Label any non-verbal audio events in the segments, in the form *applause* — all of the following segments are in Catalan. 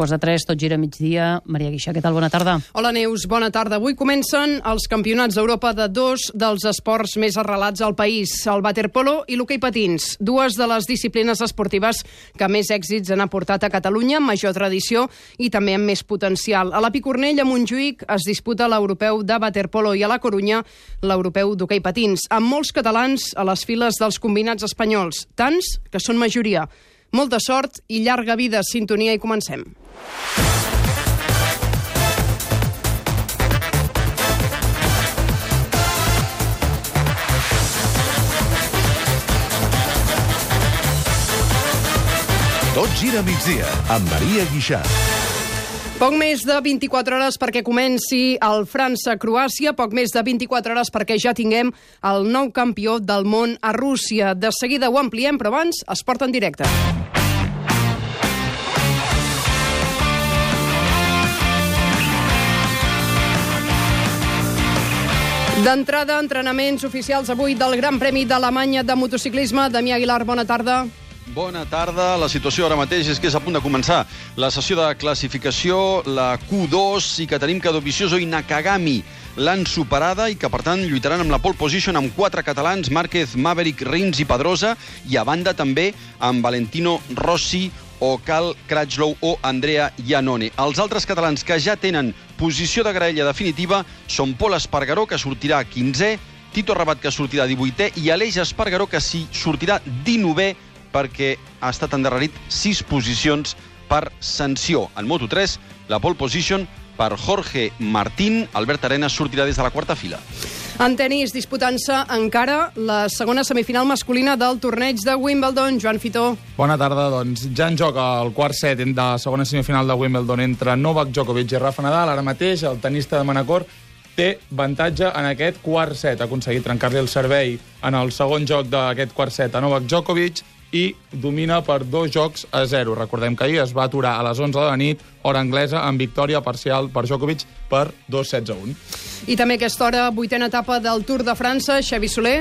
quarts de tres, tot gira migdia. Maria Guixà, què tal? Bona tarda. Hola, Neus. Bona tarda. Avui comencen els campionats d'Europa de dos dels esports més arrelats al país, el waterpolo i l'hoquei patins, dues de les disciplines esportives que més èxits han aportat a Catalunya, amb major tradició i també amb més potencial. A la Picornell, a Montjuïc, es disputa l'europeu de waterpolo i a la Corunya l'europeu d'hoquei patins, amb molts catalans a les files dels combinats espanyols, tants que són majoria. Molta sort i llarga vida, sintonia i comencem. Tot gira migdia amb Maria Guixà. Poc més de 24 hores perquè comenci el França-Croàcia, poc més de 24 hores perquè ja tinguem el nou campió del món a Rússia. De seguida ho ampliem, però abans es porta en directe. D'entrada, entrenaments oficials avui del Gran Premi d'Alemanya de motociclisme. Damià Aguilar. Bona tarda. La situació ara mateix és que és a punt de començar la sessió de classificació, la Q2, i que tenim que Dovizioso i Nakagami l'han superada i que, per tant, lluitaran amb la pole position amb quatre catalans, Márquez, Maverick, Rins i Pedrosa, i a banda també amb Valentino Rossi, o Cal Cratchlow o Andrea Iannone. Els altres catalans que ja tenen posició de graella definitiva són Pol Espargaró, que sortirà 15è, Tito Rabat, que sortirà 18è, i Aleix Espargaró, que sí sortirà 19è perquè ha estat endarrerit 6 posicions per sanció. En Moto3, la pole position per Jorge Martín. Albert Arenas sortirà des de la quarta fila. En tenis, disputant-se encara la segona semifinal masculina del torneig de Wimbledon. Joan Fitó. Bona tarda, doncs ja en joc el quart set de la segona semifinal de Wimbledon entre Novak Djokovic i Rafa Nadal. Ara mateix el tenista de Manacor té avantatge en aquest quart set. Ha aconseguit trencar-li el servei en el segon joc d'aquest quart set a Novak Djokovic i domina per dos jocs a zero. Recordem que ahir es va aturar a les 11 de la nit, hora anglesa, amb victòria parcial per Djokovic per dos sets a un. I també aquesta hora, vuitena etapa del Tour de França, Xavi Soler.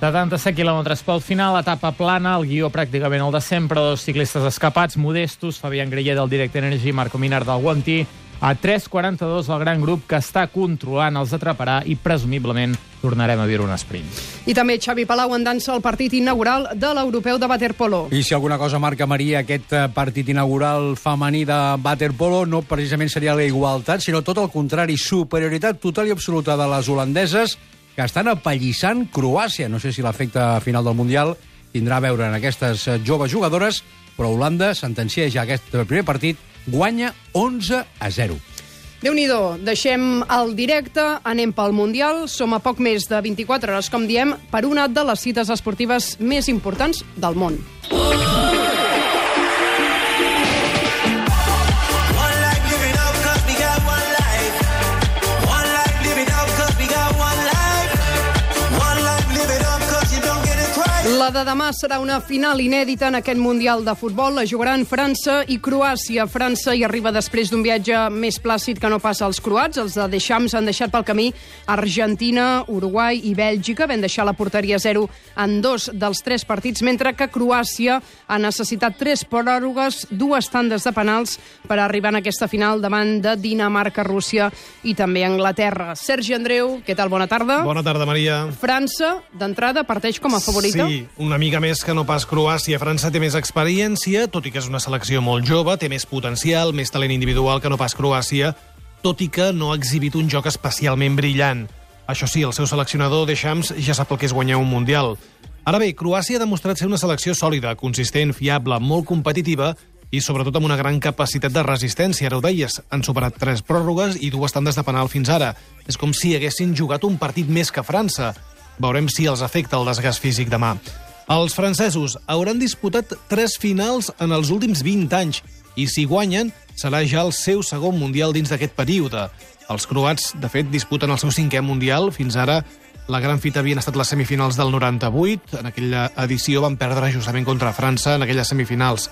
77 quilòmetres pel final, etapa plana, el guió pràcticament el de sempre, dos ciclistes escapats, modestos, Fabián Greller del Direct Energy, Marco Minar del Guantí, a 3.42 el gran grup que està controlant els atraparà i presumiblement tornarem a viure un sprint. I també Xavi Palau en dansa el partit inaugural de l'europeu de waterpolo. I si alguna cosa marca, Maria, aquest eh, partit inaugural femení de waterpolo no precisament seria la igualtat, sinó tot el contrari, superioritat total i absoluta de les holandeses que estan apallissant Croàcia. No sé si l'efecte final del Mundial tindrà a veure en aquestes eh, joves jugadores, però Holanda sentencia ja aquest primer partit guanya 11 a 0. déu nhi deixem el directe, anem pel Mundial, som a poc més de 24 hores, com diem, per una de les cites esportives més importants del món. La de demà serà una final inèdita en aquest Mundial de Futbol. La jugaran França i Croàcia. França hi arriba després d'un viatge més plàcid que no passa als croats. Els de Deschamps han deixat pel camí Argentina, Uruguai i Bèlgica. Van deixar la porteria zero en dos dels tres partits, mentre que Croàcia ha necessitat tres pròrrogues, dues tandes de penals per arribar en aquesta final davant de Dinamarca, Rússia i també Anglaterra. Sergi Andreu, què tal? Bona tarda. Bona tarda, Maria. França, d'entrada, parteix com a favorita? Sí, una mica més que no pas Croàcia. França té més experiència, tot i que és una selecció molt jove, té més potencial, més talent individual que no pas Croàcia, tot i que no ha exhibit un joc especialment brillant. Això sí, el seu seleccionador, Deschamps, ja sap el que és guanyar un Mundial. Ara bé, Croàcia ha demostrat ser una selecció sòlida, consistent, fiable, molt competitiva i sobretot amb una gran capacitat de resistència. Ara ho deies, han superat tres pròrrogues i dues tandes de penal fins ara. És com si haguessin jugat un partit més que França. Veurem si els afecta el desgast físic demà. Els francesos hauran disputat tres finals en els últims 20 anys i si guanyen serà ja el seu segon Mundial dins d'aquest període. Els croats, de fet, disputen el seu cinquè Mundial. Fins ara la gran fita havien estat les semifinals del 98. En aquella edició van perdre justament contra França en aquelles semifinals.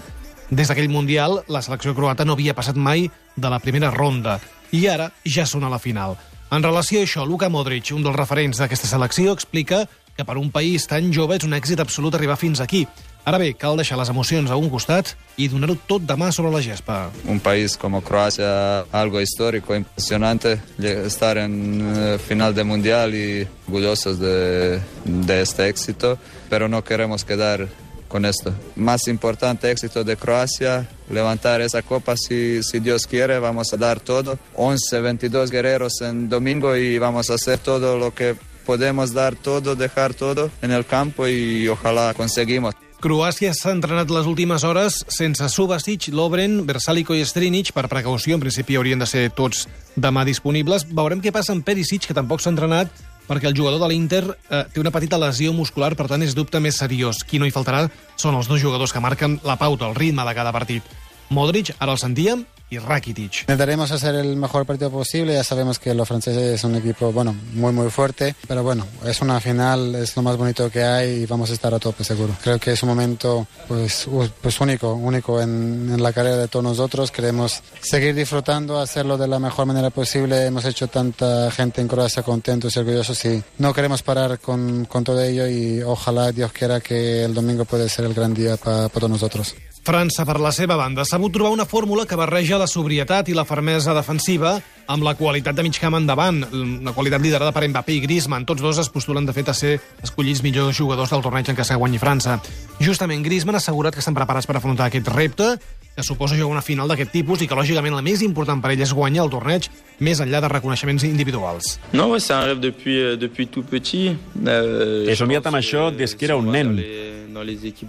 Des d'aquell Mundial, la selecció croata no havia passat mai de la primera ronda. I ara ja són a la final. En relació a això, Luka Modric, un dels referents d'aquesta selecció, explica que per un país tan jove és un èxit absolut arribar fins aquí. Ara bé, cal deixar les emocions a un costat i donar-ho tot demà sobre la gespa. un país como Croacia, algo histórico, impresionante, estar en eh, final de mundial y orgullosos de, de este éxito, pero no queremos quedar con esto. Más importante éxito de Croacia, levantar esa copa si, si Dios quiere, vamos a dar todo. 11, 22 guerreros en domingo y vamos a hacer todo lo que podemos dar todo, dejar todo en el campo y ojalá conseguimos. Croàcia s'ha entrenat les últimes hores sense Subasic, Lovren, Versalico i Strinic. Per precaució, en principi haurien de ser tots demà disponibles. Veurem què passa amb Perisic, que tampoc s'ha entrenat, perquè el jugador de l'Inter eh, té una petita lesió muscular, per tant és dubte més seriós. Qui no hi faltarà són els dos jugadors que marquen la pauta, el ritme de cada partit. Modric, ara el sentíem, y Rakitic. Intentaremos hacer el mejor partido posible. Ya sabemos que los franceses es un equipo, bueno, muy, muy fuerte. Pero bueno, es una final, es lo más bonito que hay y vamos a estar a tope seguro. Creo que es un momento, pues, pues único, único en, en la carrera de todos nosotros. Queremos seguir disfrutando, hacerlo de la mejor manera posible. Hemos hecho tanta gente en Croacia contentos y orgullosos y no queremos parar con, con todo ello y ojalá Dios quiera que el domingo puede ser el gran día para todos nosotros. França, per la seva banda, s'ha sabut trobar una fórmula que barreja la sobrietat i la fermesa defensiva amb la qualitat de mig camp endavant, una qualitat liderada per Mbappé i Griezmann. Tots dos es postulen, de fet, a ser escollits millors jugadors del torneig en què s'ha guanyi França. Justament, Griezmann ha assegurat que estan preparats per afrontar aquest repte, que suposa jugar una final d'aquest tipus i que, lògicament, la més important per ell és guanyar el torneig més enllà de reconeixements individuals. Ouais, c'est un rêve depuis, euh, depuis tout petit. Euh, He somiat amb això des que era un nen.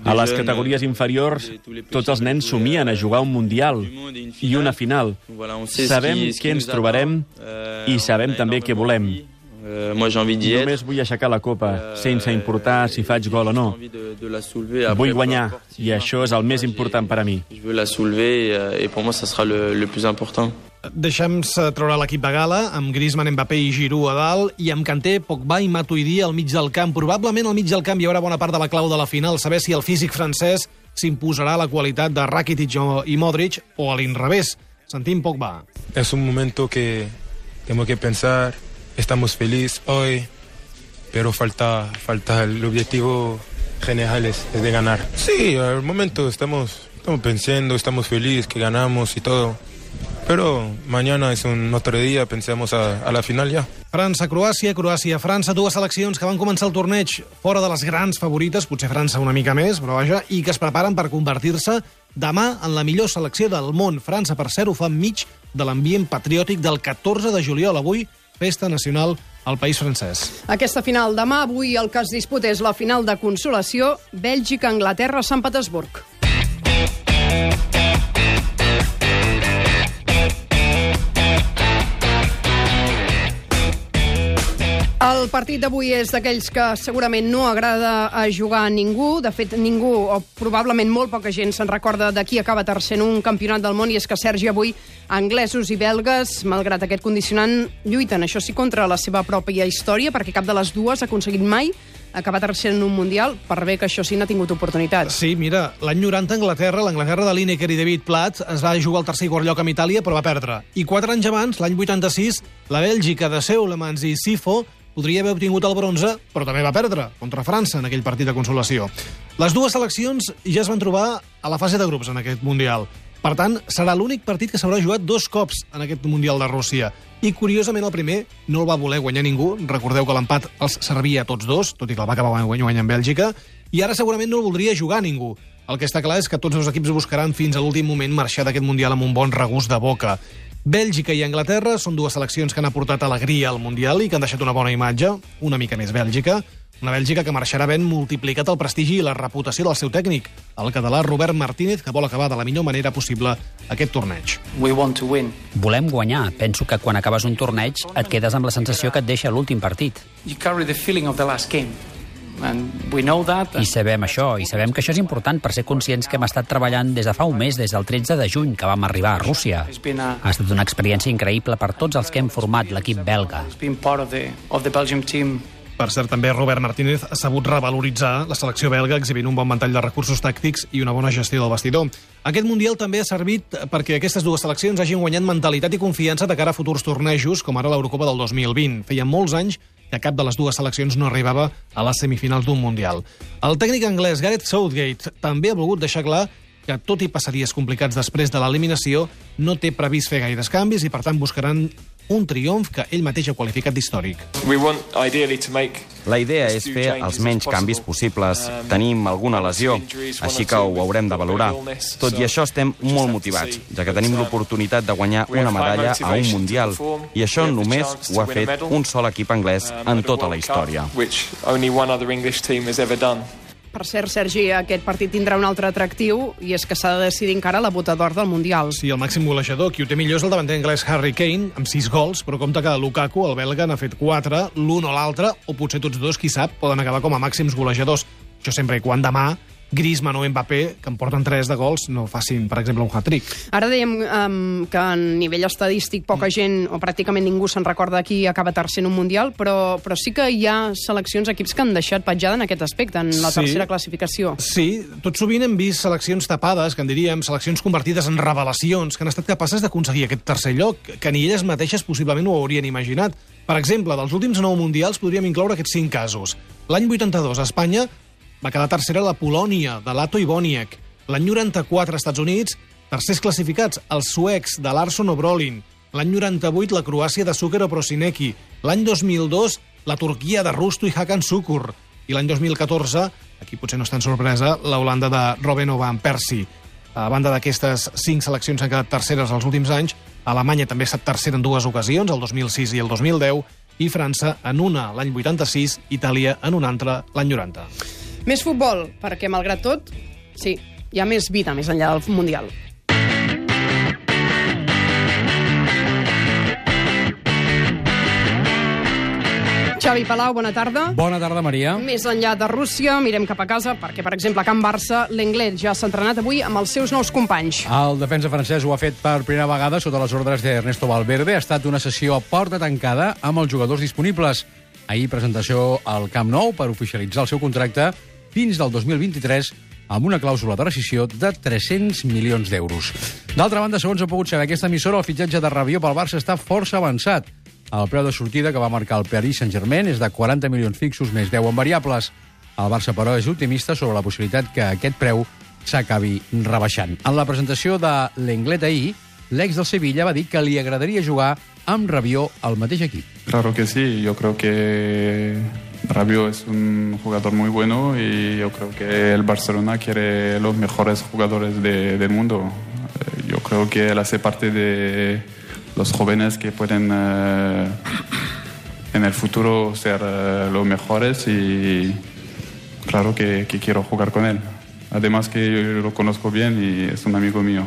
A les categories inferiors, tots els nens somien a jugar un Mundial i una final. Sabem què ens trobarem i sabem també què volem. Euh, moi, j'ai envie d'y être. Només vull aixecar la copa, sense importar si faig gol o no. Vull guanyar, i això és el més important per a mi. Je veux la soulever euh, et pour moi, ça sera le, le plus important. Deixem treure l'equip de gala, amb Griezmann, Mbappé i Giroud a dalt, i amb Kanté, Pogba i Matuidi al mig del camp. Probablement al mig del camp hi haurà bona part de la clau de la final, saber si el físic francès s'imposarà la qualitat de Rakitic i Modric o a l'inrevés. Sentim Pogba. Es un momento que tenemos que pensar, estamos felices hoy, pero falta, falta el objetivo general es, es de ganar. Sí, al momento estamos, estamos pensando, estamos felices que ganamos y todo, pero mañana es un otro día, pensemos a, a la final ya. França-Croàcia, Croàcia-França, dues seleccions que van començar el torneig fora de les grans favorites, potser França una mica més, però vaja, i que es preparen per convertir-se demà en la millor selecció del món. França, per cert, ho fa enmig de l'ambient patriòtic del 14 de juliol, avui, festa nacional al país francès. Aquesta final demà, avui el que es disputa és la final de consolació Bèlgica-Anglaterra a Sant Petersburg. El partit d'avui és d'aquells que segurament no agrada a jugar a ningú. De fet, ningú, o probablement molt poca gent, se'n recorda de qui acaba tercer en un campionat del món, i és que Sergi avui, anglesos i belgues, malgrat aquest condicionant, lluiten, això sí, contra la seva pròpia història, perquè cap de les dues ha aconseguit mai acabar tercer en un Mundial, per bé que això sí n'ha tingut oportunitats. Sí, mira, l'any 90 a Anglaterra, l'Anglaterra de Lineker i David Platt es va jugar al tercer i quart lloc amb Itàlia, però va perdre. I quatre anys abans, l'any 86, la Bèlgica de Seulemans i Sifo podria haver obtingut el bronze, però també va perdre contra França en aquell partit de consolació. Les dues seleccions ja es van trobar a la fase de grups en aquest Mundial. Per tant, serà l'únic partit que s'haurà jugat dos cops en aquest Mundial de Rússia. I, curiosament, el primer no el va voler guanyar ningú. Recordeu que l'empat els servia a tots dos, tot i que el va acabar guanyant Bèlgica. I ara segurament no el voldria jugar ningú. El que està clar és que tots els equips buscaran fins a l'últim moment marxar d'aquest Mundial amb un bon regust de boca. Bèlgica i Anglaterra són dues seleccions que han aportat alegria al Mundial i que han deixat una bona imatge, una mica més Bèlgica, una Bèlgica que marxarà ben multiplicat el prestigi i la reputació del seu tècnic, el català Robert Martínez, que vol acabar de la millor manera possible aquest torneig. We want to win. Volem guanyar. Penso que quan acabes un torneig et quedes amb la sensació que et deixa l'últim partit. You carry the feeling of the last game. And we know that. I sabem això, i sabem que això és important per ser conscients que hem estat treballant des de fa un mes, des del 13 de juny, que vam arribar a Rússia. Ha estat una experiència increïble per tots els que hem format l'equip belga. Per cert, també Robert Martínez ha sabut revaloritzar la selecció belga exhibint un bon ventall de recursos tàctics i una bona gestió del vestidor. Aquest Mundial també ha servit perquè aquestes dues seleccions hagin guanyat mentalitat i confiança de cara a futurs tornejos, com ara l'Eurocopa del 2020. Feia molts anys que cap de les dues seleccions no arribava a les semifinals d'un Mundial. El tècnic anglès Gareth Southgate també ha volgut deixar clar que, tot i passar dies complicats després de l'eliminació, no té previst fer gaires canvis i, per tant, buscaran un triomf que ell mateix ha qualificat d'històric. La idea és fer els menys canvis possibles. Tenim alguna lesió, així que ho haurem de valorar. Tot i això estem molt motivats, ja que tenim l'oportunitat de guanyar una medalla a un Mundial, i això només ho ha fet un sol equip anglès en tota la història. Per cert, Sergi, aquest partit tindrà un altre atractiu i és que s'ha de decidir encara la bota d'or del Mundial. Sí, el màxim golejador, qui ho té millor és el davanter anglès Harry Kane, amb 6 gols, però compta que Lukaku, el belga, n'ha fet 4, l'un o l'altre, o potser tots dos, qui sap, poden acabar com a màxims golejadors. Això sempre i quan demà Griezmann o Mbappé, que en porten 3 de gols, no facin, per exemple, un hat-trick. Ara dèiem um, que a nivell estadístic poca gent, o pràcticament ningú se'n recorda qui acaba tercer en un Mundial, però, però sí que hi ha seleccions, equips que han deixat petjada en aquest aspecte, en la Sí. tercera classificació. Sí, tot sovint hem vist seleccions tapades, que en diríem, seleccions convertides en revelacions, que han estat capaces d'aconseguir aquest tercer lloc, que ni elles mateixes possiblement ho haurien imaginat. Per exemple, dels últims nou mundials podríem incloure aquests cinc casos. L'any 82, a Espanya, va quedar tercera la Polònia, de Lato i Boniek. L'any 94, als Estats Units, tercers classificats, els suecs, de Larsson o Brolin. L'any 98, la Croàcia de Suker o Prosinecki. L'any 2002, la Turquia de Rusto i Hakan Sukur. I l'any 2014, aquí potser no és tan sorpresa, la Holanda de Robben o Van Persie. A banda d'aquestes cinc seleccions han quedat terceres els últims anys, Alemanya també ha estat tercera en dues ocasions, el 2006 i el 2010, i França en una l'any 86, Itàlia en una altra l'any 90. Més futbol, perquè malgrat tot, sí, hi ha més vida més enllà del Mundial. Xavi Palau, bona tarda. Bona tarda, Maria. Més enllà de Rússia, mirem cap a casa, perquè, per exemple, a Can Barça, l'Englet ja s'ha entrenat avui amb els seus nous companys. El defensa francès ho ha fet per primera vegada sota les ordres d'Ernesto Valverde. Ha estat una sessió a porta tancada amb els jugadors disponibles. Ahir presentació al Camp Nou per oficialitzar el seu contracte fins del 2023 amb una clàusula de rescisió de 300 milions d'euros. D'altra banda, segons ha pogut saber aquesta emissora, el fitxatge de Rabiot pel Barça està força avançat. El preu de sortida que va marcar el Paris Saint-Germain és de 40 milions fixos més 10 en variables. El Barça, però, és optimista sobre la possibilitat que aquest preu s'acabi rebaixant. En la presentació de l'Englet ahir, l'ex del Sevilla va dir que li agradaria jugar amb Rabiot al mateix equip. Claro que sí, yo creo que Rabiot es un jugador muy bueno y yo creo que el Barcelona quiere los mejores jugadores de- del mundo. Eh, Yo creo que él hace parte de los jóvenes que pueden eh, en el futuro ser eh, los mejores y claro que, que quiero jugar con él. Además que yo lo conozco bien y es un amigo mío.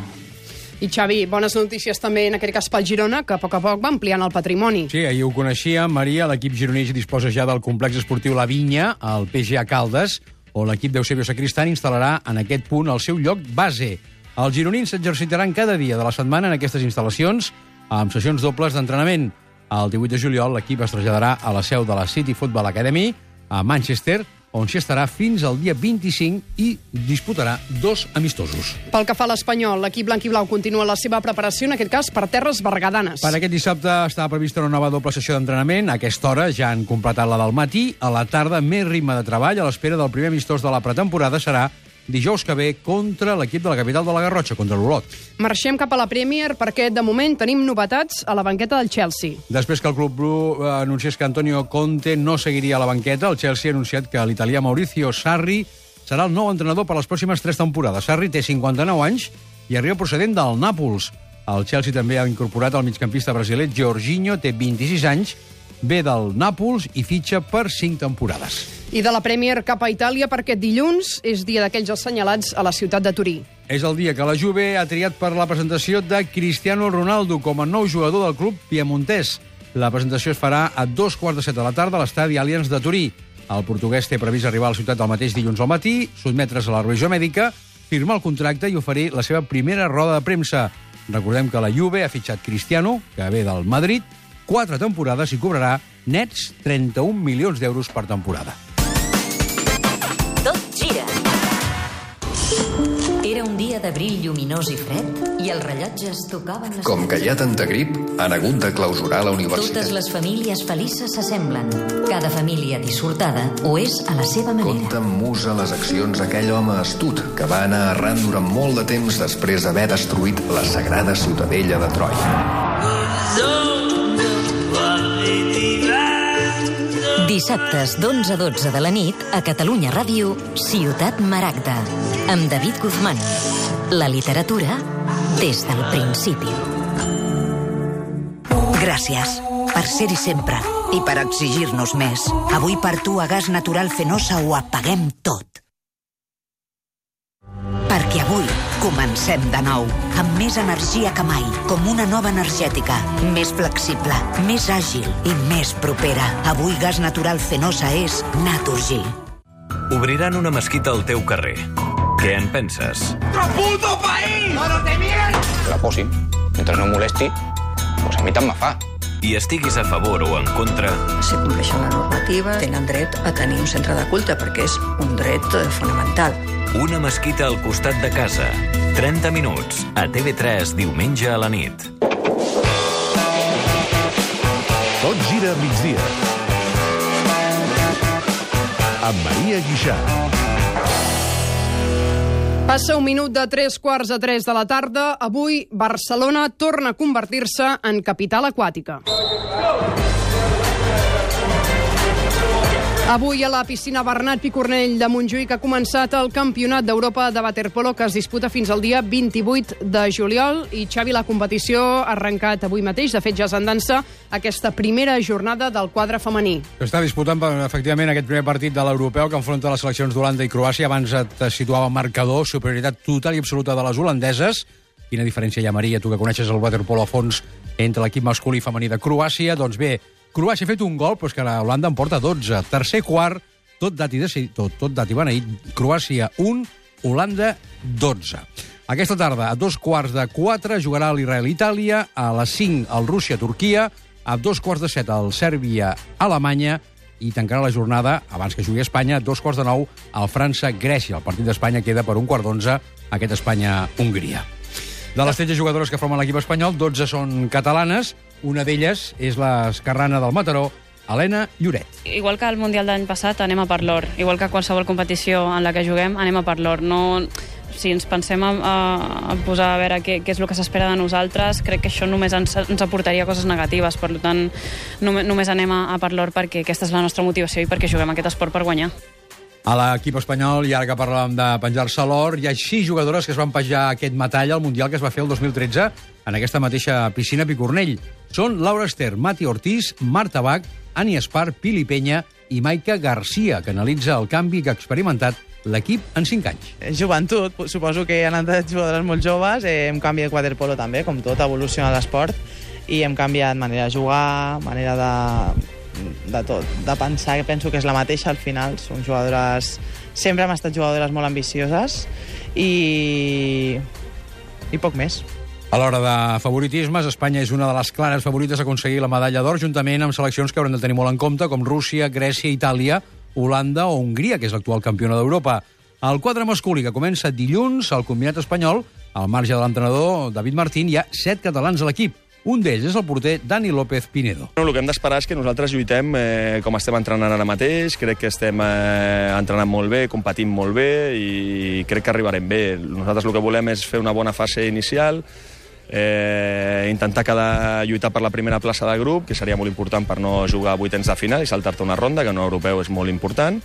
I Xavi, bones notícies també en aquest cas pel Girona, que a poc a poc va ampliant el patrimoni. Sí, ahir ho coneixia, Maria, l'equip gironès disposa ja del complex esportiu La Vinya, al PGA Caldes, on l'equip d'Eusebio Sacristán instal·larà en aquest punt el seu lloc base. Els gironins s'exercitaran cada dia de la setmana en aquestes instal·lacions, amb sessions dobles d'entrenament. El 18 de juliol l'equip es traslladarà a la seu de la City Football Academy, a Manchester, on s'hi estarà fins al dia 25 i disputarà dos amistosos. Pel que fa a l'Espanyol, l'equip blanc i blau continua la seva preparació, en aquest cas per terres bergadanes. Per aquest dissabte estava prevista una nova doble sessió d'entrenament. A aquesta hora ja han completat la del matí. A la tarda, més ritme de treball. A l'espera del primer amistós de la pretemporada serà dijous que ve contra l'equip de la capital de la Garrotxa, contra l'Olot. Marxem cap a la Premier perquè, de moment, tenim novetats a la banqueta del Chelsea. Després que el club blu eh, anunciés que Antonio Conte no seguiria a la banqueta, el Chelsea ha anunciat que l'italià Maurizio Sarri serà el nou entrenador per les pròximes tres temporades. Sarri té 59 anys i arriba procedent del Nàpols. El Chelsea també ha incorporat el migcampista brasiler Jorginho, té 26 anys, ve del Nàpols i fitxa per 5 temporades. I de la Premier cap a Itàlia perquè dilluns és dia d'aquells assenyalats a la ciutat de Turí. És el dia que la Juve ha triat per la presentació de Cristiano Ronaldo com a nou jugador del club piemontès. La presentació es farà a dos quarts de set de la tarda a l'estadi Allianz de Turí. El portuguès té previst arribar a la ciutat el mateix dilluns al matí, sotmetre's a la revisió mèdica, firmar el contracte i oferir la seva primera roda de premsa. Recordem que la Juve ha fitxat Cristiano, que ve del Madrid, quatre temporades i cobrarà nets 31 milions d'euros per temporada. Un dia de brill lluminós i fred i els rellotges tocaven les... Com que hi ha tanta grip, han hagut de clausurar la universitat. Totes les famílies felices s'assemblen. Cada família dissortada ho és a la seva manera. Compta amb musa les accions aquell home astut que va anar errant durant molt de temps després d'haver destruït la sagrada ciutadella de Troia. Dissabtes d'11 a 12 de la nit a Catalunya Ràdio, Ciutat Maragda, amb David Guzmán. La literatura des del principi. Gràcies per ser-hi sempre i per exigir-nos més. Avui per tu a Gas Natural Fenosa ho apaguem tot. Perquè avui comencem de nou, amb més energia que mai, com una nova energètica, més flexible, més àgil i més propera. Avui Gas Natural Fenosa és Naturgy. Obriran una mesquita al teu carrer. Què en penses? ¡Otro puto país! ¡No te mierda! Que la posin. Mentre no molesti, pues a mi tant me fa. I estiguis a favor o en contra, Si compleixen la normativa, tenen dret a tenir un centre de culte, perquè és un dret eh, fonamental. Una mesquita al costat de casa. 30 minuts. A TV3, diumenge a la nit. Tot gira a migdia. Amb Maria Guixà. Passa un minut de tres quarts a tres de la tarda. Avui, Barcelona torna a convertir-se en capital aquàtica. Avui a la piscina Bernat Picornell de Montjuïc ha començat el Campionat d'Europa de Waterpolo que es disputa fins al dia 28 de juliol i Xavi, la competició ha arrencat avui mateix, de fet ja és en dansa aquesta primera jornada del quadre femení. Està disputant, efectivament, aquest primer partit de l'europeu que enfronta les seleccions d'Holanda i Croàcia. Abans et situava marcador, superioritat total i absoluta de les holandeses. Quina diferència hi ha, Maria, tu que coneixes el waterpolo a fons entre l'equip masculí i femení de Croàcia? Doncs bé, Croàcia ha fet un gol, però és que la Holanda en porta 12. Tercer quart, tot dat i, de, tot, tot dat i beneït. Croàcia 1, Holanda 12. Aquesta tarda, a dos quarts de 4, jugarà l'Israel-Itàlia, a les 5 el Rússia-Turquia, a dos quarts de 7 el Sèrbia-Alemanya, i tancarà la jornada, abans que jugui Espanya, a dos quarts de 9 el França-Grècia. El partit d'Espanya queda per un quart d'onze, aquest Espanya-Hongria. De les 13 jugadores que formen l'equip espanyol, 12 són catalanes. Una d'elles és l'esquerrana del Mataró, Helena Lloret. Igual que el Mundial d'any passat, anem a per l'or. Igual que qualsevol competició en la que juguem, anem a per l'or. No, si ens pensem a, a posar a veure què, què és el que s'espera de nosaltres, crec que això només ens, ens aportaria coses negatives. Per tant, només, només anem a, a per l'or perquè aquesta és la nostra motivació i perquè juguem aquest esport per guanyar. A l'equip espanyol, i ara que parlàvem de penjar-se l'or, hi ha sis jugadores que es van penjar aquest metall al Mundial que es va fer el 2013 en aquesta mateixa piscina Picornell. Són Laura Ester, Mati Ortiz, Marta Bach, Ani Espar, Pili Penya i Maica Garcia, que analitza el canvi que ha experimentat l'equip en 5 anys. Joventut, suposo que han anat jugadores molt joves, eh, hem canviat waterpolo també, com tot, evoluciona l'esport, i hem canviat manera de jugar, manera de, de tot, de pensar, que penso que és la mateixa al final, són jugadores... Sempre hem estat jugadores molt ambicioses i, i poc més. A l'hora de favoritismes, Espanya és una de les clares favorites a aconseguir la medalla d'or, juntament amb seleccions que hauran de tenir molt en compte, com Rússia, Grècia, Itàlia, Holanda o Hongria, que és l'actual campiona d'Europa. El quadre masculí, que comença dilluns al combinat espanyol, al marge de l'entrenador David Martín, hi ha set catalans a l'equip. Un d'ells és el porter Dani López Pinedo. El que hem d'esperar és que nosaltres lluitem eh, com estem entrenant ara mateix, crec que estem eh, entrenant molt bé, competint molt bé i crec que arribarem bé. Nosaltres el que volem és fer una bona fase inicial, eh, intentar quedar, lluitar per la primera plaça de grup, que seria molt important per no jugar vuitens de final i saltar-te una ronda, que no europeu és molt important,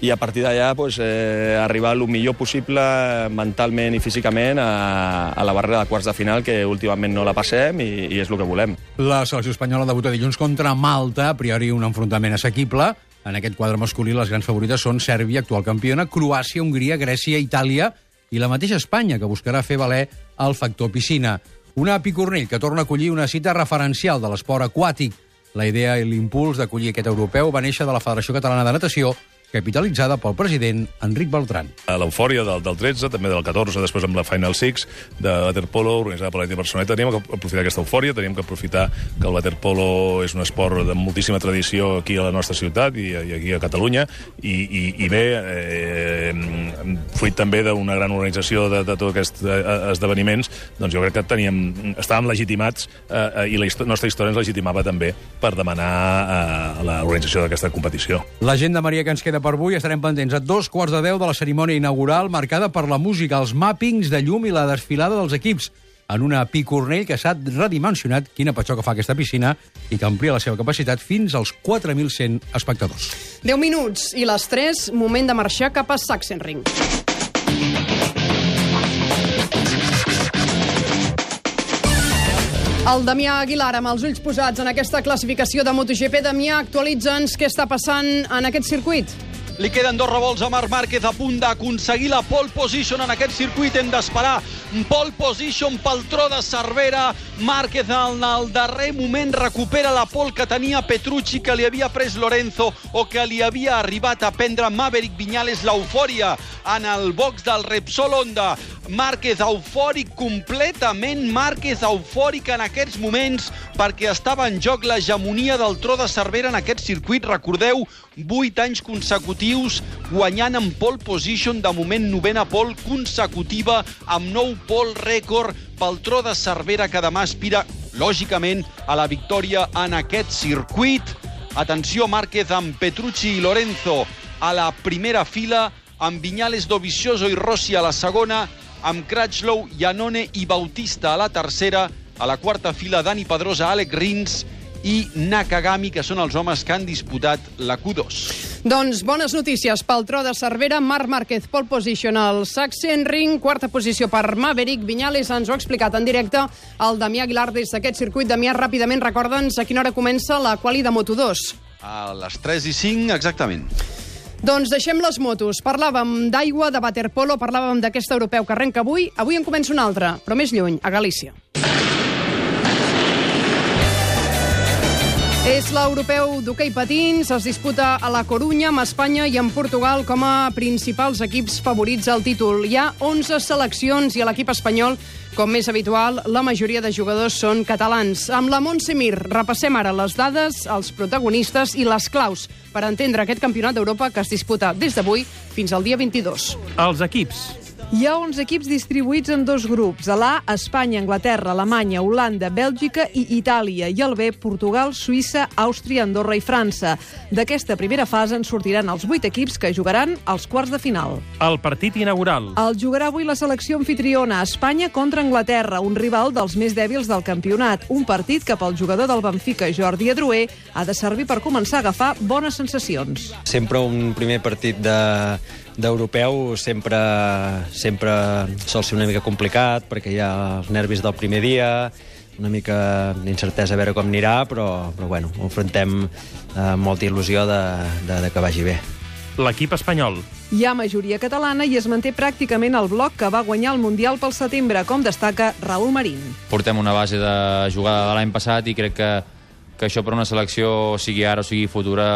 i a partir d'allà pues, eh, arribar el millor possible mentalment i físicament a, a la barrera de quarts de final, que últimament no la passem i, i és el que volem. La selecció espanyola debuta dilluns contra Malta, a priori un enfrontament assequible. En aquest quadre masculí les grans favorites són Sèrbia, actual campiona, Croàcia, Hongria, Grècia, Itàlia i la mateixa Espanya, que buscarà fer valer el factor piscina. Una Picornell que torna a acollir una cita referencial de l'esport aquàtic. La idea i l'impuls d'acollir aquest europeu va néixer de la Federació Catalana de Natació capitalitzada pel president Enric Beltran. L'eufòria del, del 13, també del 14, després amb la Final Six de waterpolo organitzada per l'Eti Barcelona. Teníem que aprofitar aquesta eufòria, teníem que aprofitar que el waterpolo és un esport de moltíssima tradició aquí a la nostra ciutat i, i aquí a Catalunya, i, i, i bé, eh, fruit també d'una gran organització de, de tots aquests eh, esdeveniments, doncs jo crec que teníem, estàvem legitimats eh, i la histò nostra història ens legitimava també per demanar eh, l'organització d'aquesta competició. L'agenda, Maria, que ens queda per avui estarem pendents a dos quarts de deu de la cerimònia inaugural marcada per la música, els màpings de llum i la desfilada dels equips en una picornell que s'ha redimensionat, quina patxó que fa aquesta piscina, i que amplia la seva capacitat fins als 4.100 espectadors. 10 minuts i les 3, moment de marxar cap a Sachsenring. El Damià Aguilar, amb els ulls posats en aquesta classificació de MotoGP. Damià, actualitza'ns què està passant en aquest circuit. Li queden dos revolts a Marc Márquez a punt d'aconseguir la pole position en aquest circuit. Hem d'esperar pole position pel tro de Cervera. Márquez en el darrer moment recupera la pole que tenia Petrucci, que li havia pres Lorenzo o que li havia arribat a prendre Maverick Viñales l'eufòria en el box del Repsol Honda. Márquez eufòric completament, Márquez eufòric en aquests moments perquè estava en joc l'hegemonia del tro de Cervera en aquest circuit. Recordeu, 8 anys consecutius guanyant en pole position, de moment novena pole consecutiva amb nou pole rècord pel tro de Cervera que demà aspira, lògicament, a la victòria en aquest circuit. Atenció, Márquez amb Petrucci i Lorenzo a la primera fila, amb Viñales, Dovizioso i Rossi a la segona, amb Cratchlow, Iannone i Bautista a la tercera, a la quarta fila Dani Pedrosa, Alec Rins i Nakagami, que són els homes que han disputat la Q2. Doncs bones notícies pel tro de Cervera. Marc Márquez, pole position al Sachsenring, quarta posició per Maverick. Viñales ens ho ha explicat en directe el Damià Aguilar des d'aquest circuit. Damià, ràpidament, recorda'ns a quina hora comença la quali de Moto2. A les 3 i 5, exactament. Doncs deixem les motos. Parlàvem d'aigua, de waterpolo, parlàvem d'aquest europeu que arrenca avui. Avui en comença un altre, però més lluny, a Galícia. És l'europeu d'hoquei patins, es disputa a la Corunya, amb Espanya i amb Portugal com a principals equips favorits al títol. Hi ha 11 seleccions i a l'equip espanyol, com més habitual, la majoria de jugadors són catalans. Amb la Montse Mir repassem ara les dades, els protagonistes i les claus per entendre aquest campionat d'Europa que es disputa des d'avui fins al dia 22. Els equips. Hi ha 11 equips distribuïts en dos grups. A l'A, Espanya, Anglaterra, Alemanya, Holanda, Bèlgica i Itàlia. I al B, Portugal, Suïssa, Àustria, Andorra i França. D'aquesta primera fase en sortiran els 8 equips que jugaran als quarts de final. El partit inaugural. El jugarà avui la selecció anfitriona, Espanya contra Anglaterra, un rival dels més dèbils del campionat. Un partit que pel jugador del Benfica, Jordi Adroer, ha de servir per començar a agafar bones sensacions. Sempre un primer partit de d'europeu sempre, sempre sol ser una mica complicat perquè hi ha els nervis del primer dia, una mica d'incertesa a veure com anirà, però, però bueno, ho enfrontem amb molta il·lusió de, de, de que vagi bé. L'equip espanyol. Hi ha majoria catalana i es manté pràcticament el bloc que va guanyar el Mundial pel setembre, com destaca Raül Marín. Portem una base de jugada de l'any passat i crec que, que això per una selecció, sigui ara o sigui futura,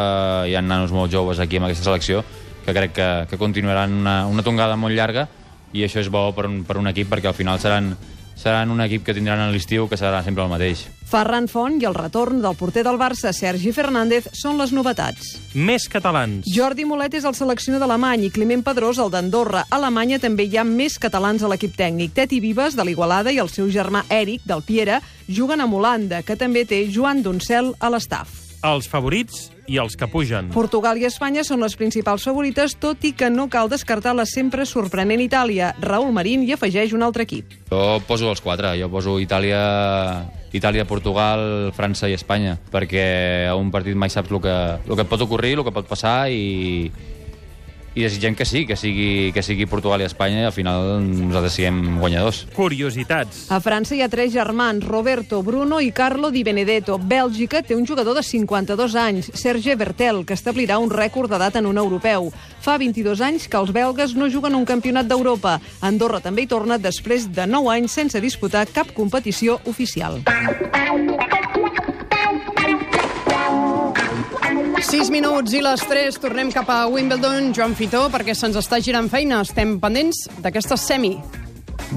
hi ha nanos molt joves aquí amb aquesta selecció, que crec que, que continuaran una, una tongada molt llarga i això és bo per un, per un equip perquè al final seran, seran un equip que tindran a l'estiu que serà sempre el mateix. Ferran Font i el retorn del porter del Barça, Sergi Fernández, són les novetats. Més catalans. Jordi Molet és el seleccionador d'Alemany i Climent Pedrós, el d'Andorra. A Alemanya també hi ha més catalans a l'equip tècnic. Teti Vives, de l'Igualada, i el seu germà Eric, del Piera, juguen amb Holanda, que també té Joan Doncel a l'estaf. Els favorits i els que pugen. Portugal i Espanya són les principals favorites, tot i que no cal descartar la sempre sorprenent Itàlia. Raül Marín hi afegeix un altre equip. Jo poso els quatre. Jo poso Itàlia, Itàlia, Portugal, França i Espanya, perquè a un partit mai saps el que, el que et pot ocorrir, el que pot passar i, i desitgem que sí, que sigui, que sigui Portugal i Espanya i al final nosaltres siguem guanyadors. Curiositats. A França hi ha tres germans, Roberto, Bruno i Carlo Di Benedetto. Bèlgica té un jugador de 52 anys, Serge Bertel, que establirà un rècord d'edat en un europeu. Fa 22 anys que els belgues no juguen un campionat d'Europa. Andorra també hi torna després de 9 anys sense disputar cap competició oficial. *laughs* 6 minuts i les 3, tornem cap a Wimbledon, Joan Fitó, perquè se'ns està girant feina. Estem pendents d'aquesta semi.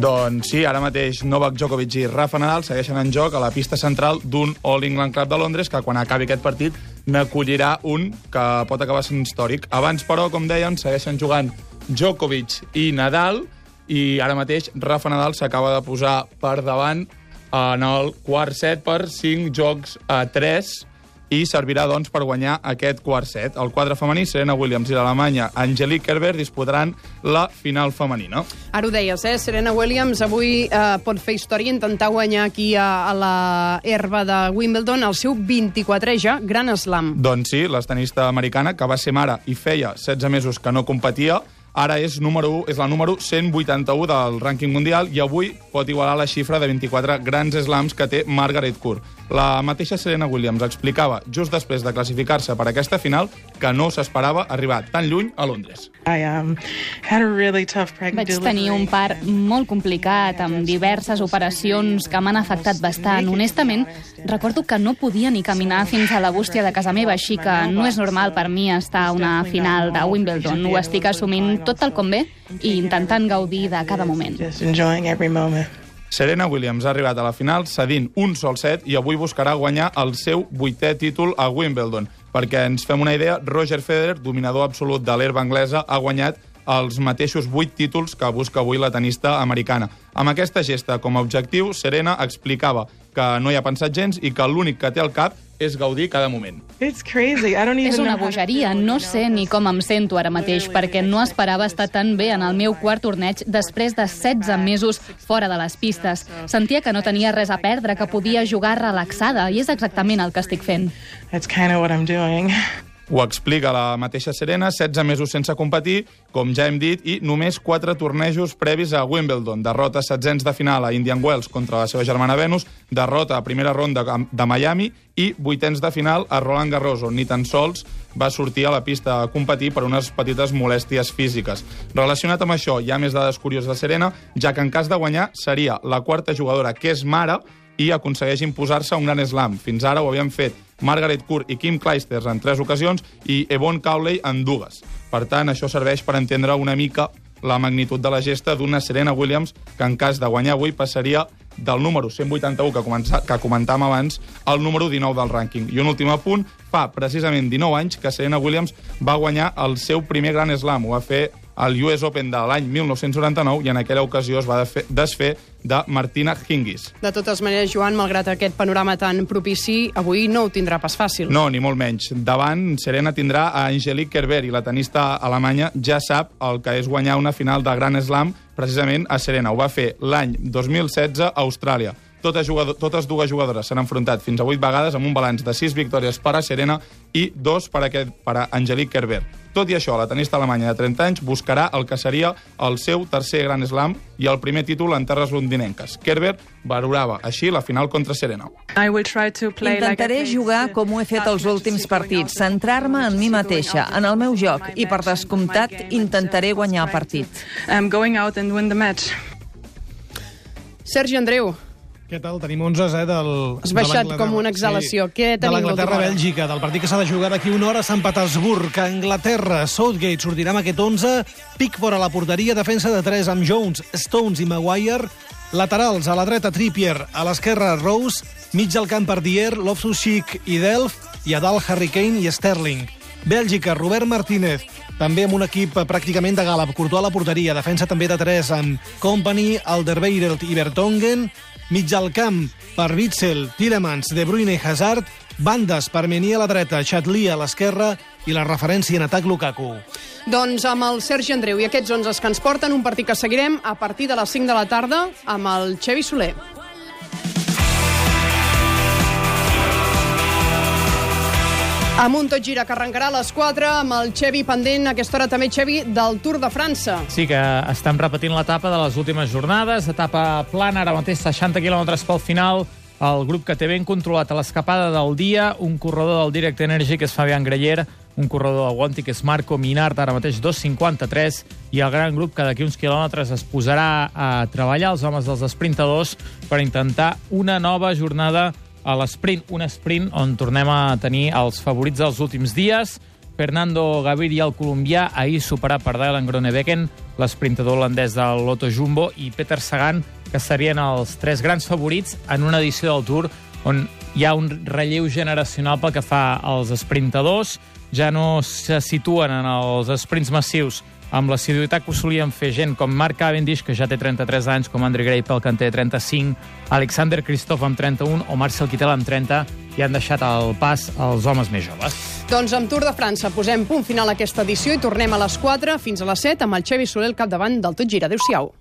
Doncs sí, ara mateix Novak Djokovic i Rafa Nadal segueixen en joc a la pista central d'un All England Club de Londres que quan acabi aquest partit n'acollirà un que pot acabar sent històric. Abans, però, com deien, segueixen jugant Djokovic i Nadal i ara mateix Rafa Nadal s'acaba de posar per davant en el quart set per 5 jocs a 3 i servirà doncs, per guanyar aquest quart set. El quadre femení, Serena Williams i l'Alemanya Angelique Kerber disputaran la final femenina. Ara ho deies, eh? Serena Williams avui eh, pot fer història i intentar guanyar aquí a, a la herba de Wimbledon el seu 24è ja Gran Slam. Doncs sí, l'estenista americana, que va ser mare i feia 16 mesos que no competia, ara és, número 1, és la número 181 del rànquing mundial i avui pot igualar la xifra de 24 grans slams que té Margaret Court. La mateixa Serena Williams explicava, just després de classificar-se per aquesta final, que no s'esperava arribar tan lluny a Londres. I um, had a really tough pregnant Vaig tenir un part molt complicat, amb diverses operacions que m'han afectat bastant. Honestament, recordo que no podia ni caminar fins a la bústia de casa meva, així que no és normal per mi estar a una final de Wimbledon. Ho estic assumint tot tal com ve i intentant gaudir de cada moment. Serena Williams ha arribat a la final cedint un sol set i avui buscarà guanyar el seu vuitè títol a Wimbledon. Perquè ens fem una idea, Roger Federer, dominador absolut de l'herba anglesa, ha guanyat els mateixos vuit títols que busca avui la tenista americana. Amb aquesta gesta com a objectiu, Serena explicava que no hi ha pensat gens i que l'únic que té al cap és gaudir cada moment. It's crazy. I don't even És una bogeria. No sé ni com em sento ara mateix, perquè no esperava estar tan bé en el meu quart torneig després de 16 mesos fora de les pistes. Sentia que no tenia res a perdre, que podia jugar relaxada, i és exactament el que estic fent. That's kind of what I'm doing. Ho explica la mateixa Serena, 16 mesos sense competir, com ja hem dit, i només 4 tornejos previs a Wimbledon. Derrota setzents de final a Indian Wells contra la seva germana Venus, derrota a primera ronda de Miami i vuitens de final a Roland Garros, on ni tan sols va sortir a la pista a competir per unes petites molèsties físiques. Relacionat amb això, hi ha més dades curioses de Serena, ja que en cas de guanyar seria la quarta jugadora que és mare i aconsegueix imposar-se un gran slam. Fins ara ho havien fet Margaret Court i Kim Clijsters en tres ocasions i Yvonne Cowley en dues. Per tant, això serveix per entendre una mica la magnitud de la gesta d'una Serena Williams que en cas de guanyar avui passaria del número 181 que, comença, que comentàvem abans al número 19 del rànquing. I un últim apunt, fa precisament 19 anys que Serena Williams va guanyar el seu primer gran slam. Ho va fer al US Open de l'any 1999 i en aquella ocasió es va desfer, de Martina Hingis. De totes maneres, Joan, malgrat aquest panorama tan propici, avui no ho tindrà pas fàcil. No, ni molt menys. Davant, Serena tindrà a Angelique Kerber i la tenista alemanya ja sap el que és guanyar una final de Gran Slam precisament a Serena. Ho va fer l'any 2016 a Austràlia. Totes, jugador, totes dues jugadores s'han enfrontat fins a 8 vegades amb un balanç de 6 victòries per a Serena i 2 per a, aquest, per a Angelique Kerber. Tot i això, la tenista alemanya de 30 anys buscarà el que seria el seu tercer Gran Slam i el primer títol en terres londinenques. Kerber valorava així la final contra Serena. I will try to play like I Intentaré jugar com ho he fet els últims partits, centrar-me en mi mateixa, en el meu joc, i per descomptat intentaré guanyar el partit. I'm going out and win the match. Sergi Andreu, Què tal? Tenim 11, eh, del... Has de baixat l'Anglaterra. com una exhalació. Què de tenim hora? l'Anglaterra-Bèlgica, del partit que s'ha de jugar d'aquí una hora a Sant Petersburg, a Anglaterra. Southgate sortirà amb aquest 11, Pickford a la porteria, defensa de 3 amb Jones, Stones i Maguire, laterals a la dreta Trippier, a l'esquerra Rose, mig al camp per Dier, Loftus-Cheek i Delf, i a dalt Harry Kane i Sterling. Bèlgica, Robert Martínez, també amb un equip pràcticament de gala. Courtois a la porteria, defensa també de 3 amb Company, Alderweireld i Vertonghen, mig al camp per Witzel, Tielemans, De Bruyne i Hazard, bandes per Mení a la dreta, Chatli a l'esquerra i la referència en atac Lukaku. Doncs amb el Sergi Andreu i aquests 11 que ens porten, un partit que seguirem a partir de les 5 de la tarda amb el Xevi Soler. Amb un tot gira que arrencarà a les 4 amb el Xevi pendent, aquesta hora també Xevi, del Tour de França. Sí que estem repetint l'etapa de les últimes jornades, etapa plana, ara mateix 60 quilòmetres pel final, el grup que té ben controlat a l'escapada del dia, un corredor del Direct Energy, que és Fabián Greller, un corredor del Guanti, que és Marco Minard, ara mateix 2.53, i el gran grup que d'aquí uns quilòmetres es posarà a treballar, els homes dels esprintadors, per intentar una nova jornada a l'esprint, un sprint on tornem a tenir els favorits dels últims dies. Fernando Gaviria, el colombià, ahir superat per Dylan Groenewegen, l'esprintador holandès del Lotto Jumbo, i Peter Sagan, que serien els tres grans favorits en una edició del Tour on hi ha un relleu generacional pel que fa als sprintadors. Ja no se situen en els sprints massius amb la l'assiduïtat que ho solien fer gent com Mark Cavendish, que ja té 33 anys, com Andre Greipel, que en té 35, Alexander Kristoff amb 31 o Marcel Kittel amb 30, i han deixat el pas als homes més joves. Doncs amb Tour de França posem punt final a aquesta edició i tornem a les 4 fins a les 7 amb el Xevi Soler al capdavant del Tot Gira. Adéu-siau.